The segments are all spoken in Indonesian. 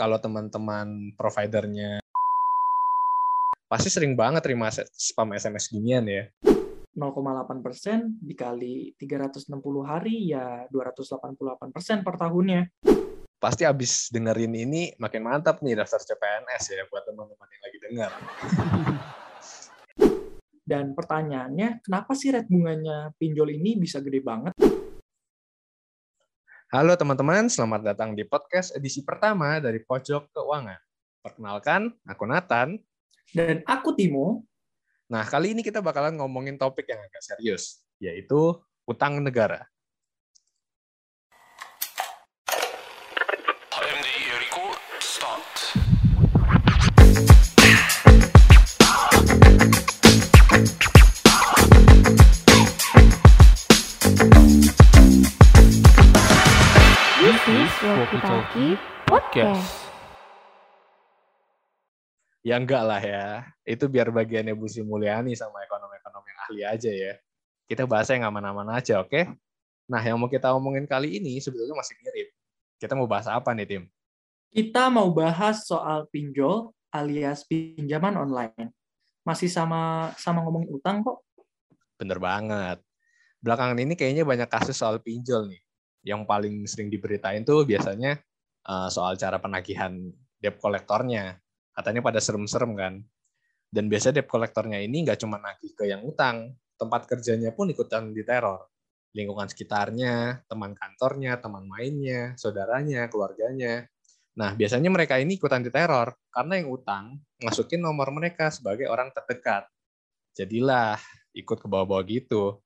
kalau teman-teman providernya pasti sering banget terima spam SMS ginian ya. 0,8 persen dikali 360 hari ya 288 persen per tahunnya. Pasti abis dengerin ini makin mantap nih daftar CPNS ya buat teman-teman yang lagi dengar. Dan pertanyaannya, kenapa sih rate bunganya pinjol ini bisa gede banget? Halo teman-teman, selamat datang di podcast edisi pertama dari Pojok Keuangan. Perkenalkan, aku Nathan. Dan aku Timo. Nah, kali ini kita bakalan ngomongin topik yang agak serius, yaitu utang negara. Is Walkie Talkie Podcast. Ya enggak lah ya, itu biar bagiannya Bu Sri Mulyani sama ekonom-ekonom yang ahli aja ya. Kita bahasnya yang aman-aman aja, oke? Nah, yang mau kita omongin kali ini sebetulnya masih mirip. Kita mau bahas apa nih, Tim? Kita mau bahas soal pinjol alias pinjaman online. Masih sama sama ngomongin utang kok. Bener banget. Belakangan ini kayaknya banyak kasus soal pinjol nih. Yang paling sering diberitain tuh biasanya uh, soal cara penagihan debt kolektornya. Katanya pada serem-serem kan. Dan biasanya debt kolektornya ini nggak cuma nagih ke yang utang, tempat kerjanya pun ikutan diteror. Lingkungan sekitarnya, teman kantornya, teman mainnya, saudaranya, keluarganya. Nah, biasanya mereka ini ikutan diteror karena yang utang masukin nomor mereka sebagai orang terdekat. Jadilah ikut ke bawah-bawah gitu.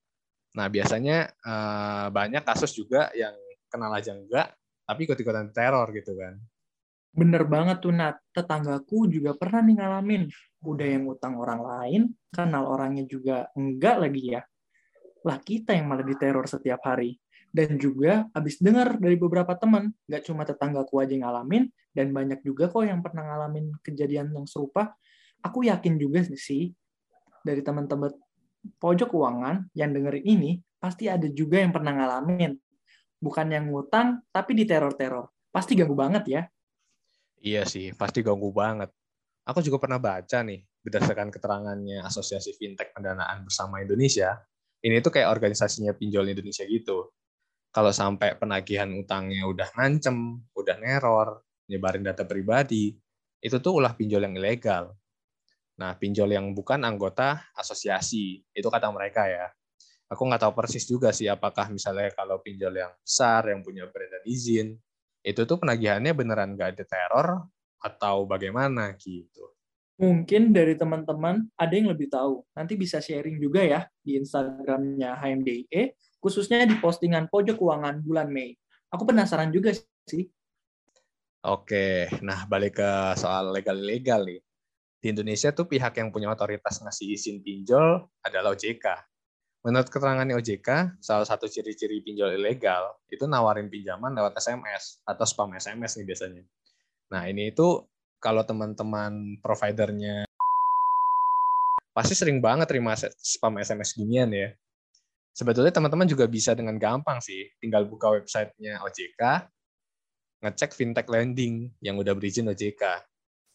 Nah, biasanya eh, banyak kasus juga yang kenal aja enggak, tapi ikut-ikutan teror gitu kan. Bener banget tuh Nat, tetanggaku juga pernah nih ngalamin. Udah yang utang orang lain, kenal orangnya juga enggak lagi ya. Lah kita yang malah diteror setiap hari. Dan juga habis dengar dari beberapa teman, nggak cuma tetanggaku aja yang ngalamin, dan banyak juga kok yang pernah ngalamin kejadian yang serupa. Aku yakin juga sih, dari teman-teman pojok keuangan yang dengerin ini, pasti ada juga yang pernah ngalamin. Bukan yang ngutang, tapi diteror-teror. Pasti ganggu banget ya. Iya sih, pasti ganggu banget. Aku juga pernah baca nih, berdasarkan keterangannya Asosiasi Fintech Pendanaan Bersama Indonesia, ini tuh kayak organisasinya pinjol Indonesia gitu. Kalau sampai penagihan utangnya udah ngancem, udah neror, nyebarin data pribadi, itu tuh ulah pinjol yang ilegal. Nah, pinjol yang bukan anggota asosiasi, itu kata mereka ya. Aku nggak tahu persis juga sih apakah misalnya kalau pinjol yang besar, yang punya brand dan izin, itu tuh penagihannya beneran nggak ada teror atau bagaimana gitu. Mungkin dari teman-teman ada yang lebih tahu. Nanti bisa sharing juga ya di Instagramnya HMDE, khususnya di postingan pojok keuangan bulan Mei. Aku penasaran juga sih. Oke, nah balik ke soal legal-legal nih. Di Indonesia tuh pihak yang punya otoritas ngasih izin pinjol adalah OJK. Menurut keterangan OJK, salah satu ciri-ciri pinjol ilegal itu nawarin pinjaman lewat SMS atau spam SMS nih biasanya. Nah, ini itu kalau teman-teman providernya pasti sering banget terima spam SMS ginian ya. Sebetulnya teman-teman juga bisa dengan gampang sih, tinggal buka websitenya OJK, ngecek fintech lending yang udah berizin OJK.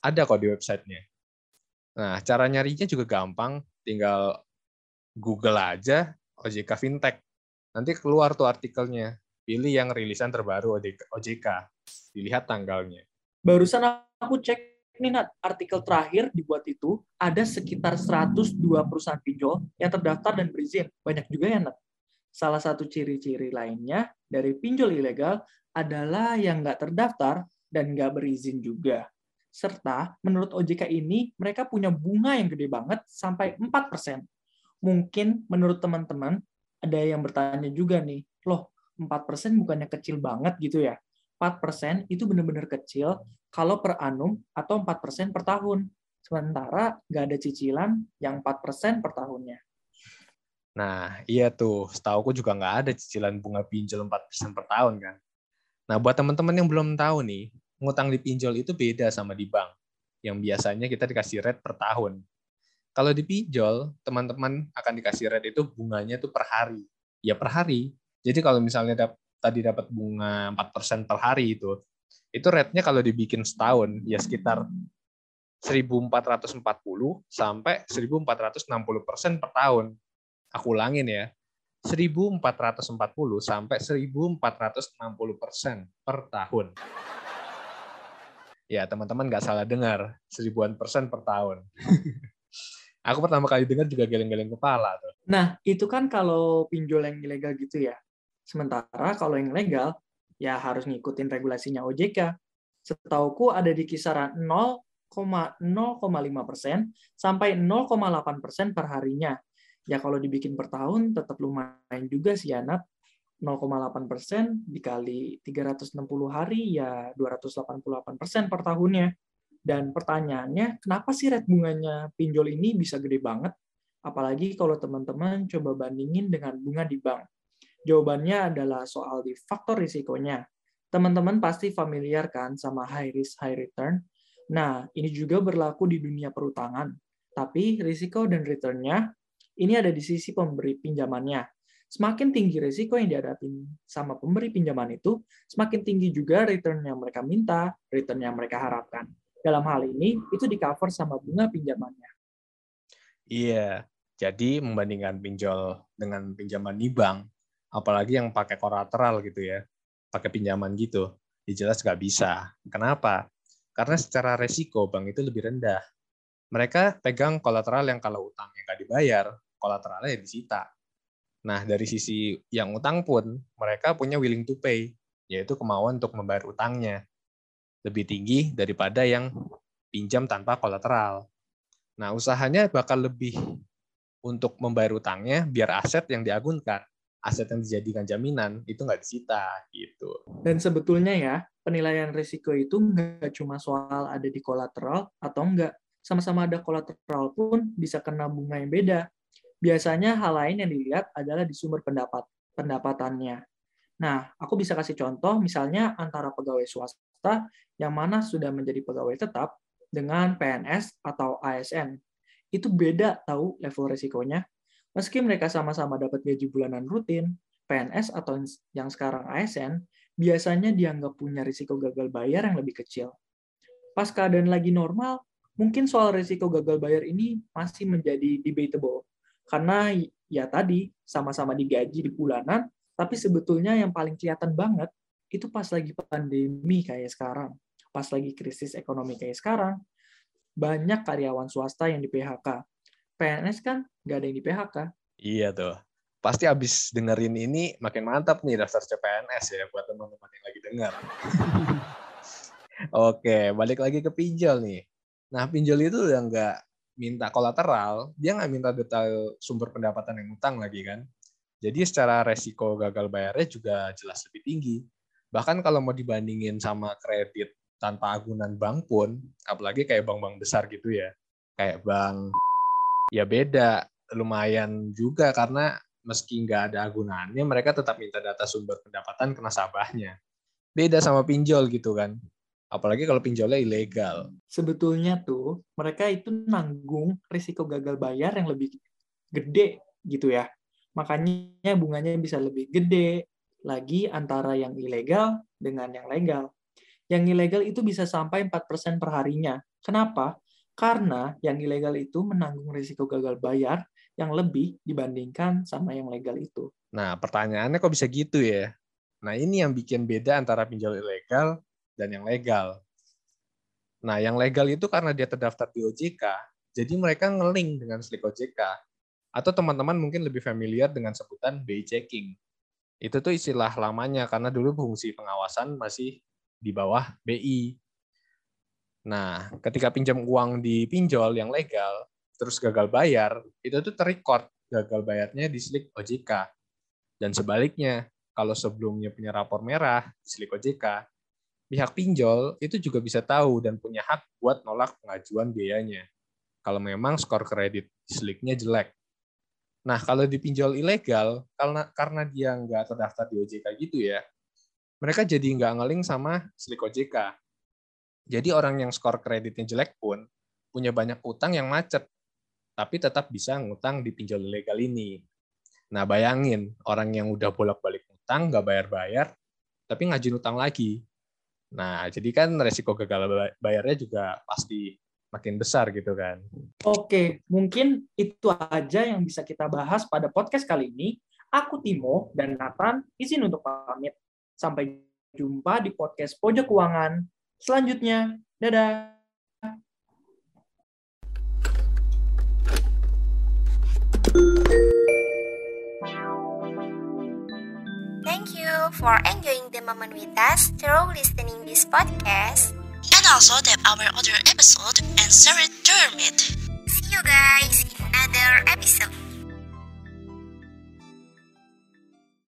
Ada kok di websitenya. Nah, cara nyarinya juga gampang, tinggal Google aja OJK Fintech. Nanti keluar tuh artikelnya. Pilih yang rilisan terbaru OJK. Dilihat tanggalnya. Barusan aku cek nih Nat, artikel terakhir dibuat itu ada sekitar 102 perusahaan pinjol yang terdaftar dan berizin. Banyak juga ya Nat. Salah satu ciri-ciri lainnya dari pinjol ilegal adalah yang nggak terdaftar dan nggak berizin juga. Serta menurut OJK ini mereka punya bunga yang gede banget sampai 4%. Mungkin menurut teman-teman ada yang bertanya juga nih, loh 4% bukannya kecil banget gitu ya? 4% itu benar-benar kecil kalau per annum atau 4% per tahun. Sementara nggak ada cicilan yang 4% per tahunnya. Nah, iya tuh. Setahu juga nggak ada cicilan bunga pinjol 4% per tahun kan. Nah, buat teman-teman yang belum tahu nih, ngutang di pinjol itu beda sama di bank. Yang biasanya kita dikasih rate per tahun. Kalau di pinjol, teman-teman akan dikasih rate itu bunganya tuh per hari. Ya per hari. Jadi kalau misalnya dap tadi dapat bunga 4% per hari itu, itu rate-nya kalau dibikin setahun ya sekitar 1440 sampai 1460 persen per tahun. Aku ulangin ya, 1440 sampai 1460 persen per tahun. Ya, teman-teman nggak salah dengar, seribuan persen per tahun. Aku pertama kali dengar juga geleng-geleng kepala tuh. Nah, itu kan kalau pinjol yang ilegal gitu ya. Sementara kalau yang legal, ya harus ngikutin regulasinya OJK. Setauku ada di kisaran 0,05 persen sampai 0,8 persen per harinya. Ya kalau dibikin per tahun tetap lumayan juga sih ya, Nat. 0,8 persen dikali 360 hari ya 288 persen per tahunnya. Dan pertanyaannya, kenapa sih rate bunganya pinjol ini bisa gede banget? Apalagi kalau teman-teman coba bandingin dengan bunga di bank. Jawabannya adalah soal di faktor risikonya. Teman-teman pasti familiar kan sama high risk, high return? Nah, ini juga berlaku di dunia perutangan. Tapi risiko dan returnnya ini ada di sisi pemberi pinjamannya. Semakin tinggi risiko yang dihadapi sama pemberi pinjaman itu, semakin tinggi juga return yang mereka minta, return yang mereka harapkan. Dalam hal ini, itu di-cover sama bunga pinjamannya. Iya, jadi membandingkan pinjol dengan pinjaman di bank, apalagi yang pakai kolateral gitu ya, pakai pinjaman gitu, ya jelas nggak bisa. Kenapa? Karena secara resiko bank itu lebih rendah. Mereka pegang kolateral yang kalau utangnya nggak dibayar, kolateralnya ya disita. Nah, dari sisi yang utang pun, mereka punya willing to pay, yaitu kemauan untuk membayar utangnya. Lebih tinggi daripada yang pinjam tanpa kolateral. Nah, usahanya bakal lebih untuk membayar utangnya biar aset yang diagunkan, aset yang dijadikan jaminan, itu nggak disita. gitu. Dan sebetulnya ya, penilaian risiko itu nggak cuma soal ada di kolateral atau enggak. Sama-sama ada kolateral pun bisa kena bunga yang beda Biasanya hal lain yang dilihat adalah di sumber pendapat pendapatannya. Nah, aku bisa kasih contoh misalnya antara pegawai swasta yang mana sudah menjadi pegawai tetap dengan PNS atau ASN. Itu beda tahu level resikonya. Meski mereka sama-sama dapat gaji bulanan rutin, PNS atau yang sekarang ASN biasanya dianggap punya risiko gagal bayar yang lebih kecil. Pas keadaan lagi normal, mungkin soal risiko gagal bayar ini masih menjadi debatable karena ya tadi sama-sama digaji di bulanan, tapi sebetulnya yang paling kelihatan banget itu pas lagi pandemi kayak sekarang, pas lagi krisis ekonomi kayak sekarang, banyak karyawan swasta yang di PHK. PNS kan nggak ada yang di PHK. Iya tuh. Pasti abis dengerin ini makin mantap nih daftar CPNS ya buat teman-teman yang lagi dengar. Oke, balik lagi ke pinjol nih. Nah, pinjol itu udah nggak minta kolateral, dia nggak minta detail sumber pendapatan yang utang lagi kan. Jadi secara resiko gagal bayarnya juga jelas lebih tinggi. Bahkan kalau mau dibandingin sama kredit tanpa agunan bank pun, apalagi kayak bank-bank besar gitu ya, kayak bank ya beda, lumayan juga karena meski nggak ada agunannya, mereka tetap minta data sumber pendapatan ke nasabahnya. Beda sama pinjol gitu kan. Apalagi kalau pinjolnya ilegal. Sebetulnya tuh mereka itu nanggung risiko gagal bayar yang lebih gede gitu ya. Makanya bunganya bisa lebih gede lagi antara yang ilegal dengan yang legal. Yang ilegal itu bisa sampai 4% per harinya. Kenapa? Karena yang ilegal itu menanggung risiko gagal bayar yang lebih dibandingkan sama yang legal itu. Nah, pertanyaannya kok bisa gitu ya? Nah, ini yang bikin beda antara pinjol ilegal dan yang legal. Nah, yang legal itu karena dia terdaftar di OJK, jadi mereka ngeling dengan slip OJK. Atau teman-teman mungkin lebih familiar dengan sebutan BI checking. Itu tuh istilah lamanya karena dulu fungsi pengawasan masih di bawah BI. Nah, ketika pinjam uang di pinjol yang legal, terus gagal bayar, itu tuh terrecord gagal bayarnya di slip OJK. Dan sebaliknya, kalau sebelumnya punya rapor merah di slip OJK, pihak pinjol itu juga bisa tahu dan punya hak buat nolak pengajuan biayanya. Kalau memang skor kredit sliknya jelek. Nah, kalau di pinjol ilegal, karena karena dia nggak terdaftar di OJK gitu ya, mereka jadi nggak ngeling sama slik OJK. Jadi orang yang skor kreditnya jelek pun punya banyak utang yang macet, tapi tetap bisa ngutang di pinjol ilegal ini. Nah, bayangin orang yang udah bolak-balik utang, nggak bayar-bayar, tapi ngajin utang lagi Nah, jadi kan resiko gagal bay- bayarnya juga pasti makin besar gitu kan. Oke, mungkin itu aja yang bisa kita bahas pada podcast kali ini. Aku Timo dan Nathan izin untuk pamit. Sampai jumpa di podcast Pojok Keuangan selanjutnya. Dadah. Thank you for enjoying the moment with us through listening this podcast. And also tap our other episode and share it to your mate. See you guys in another episode.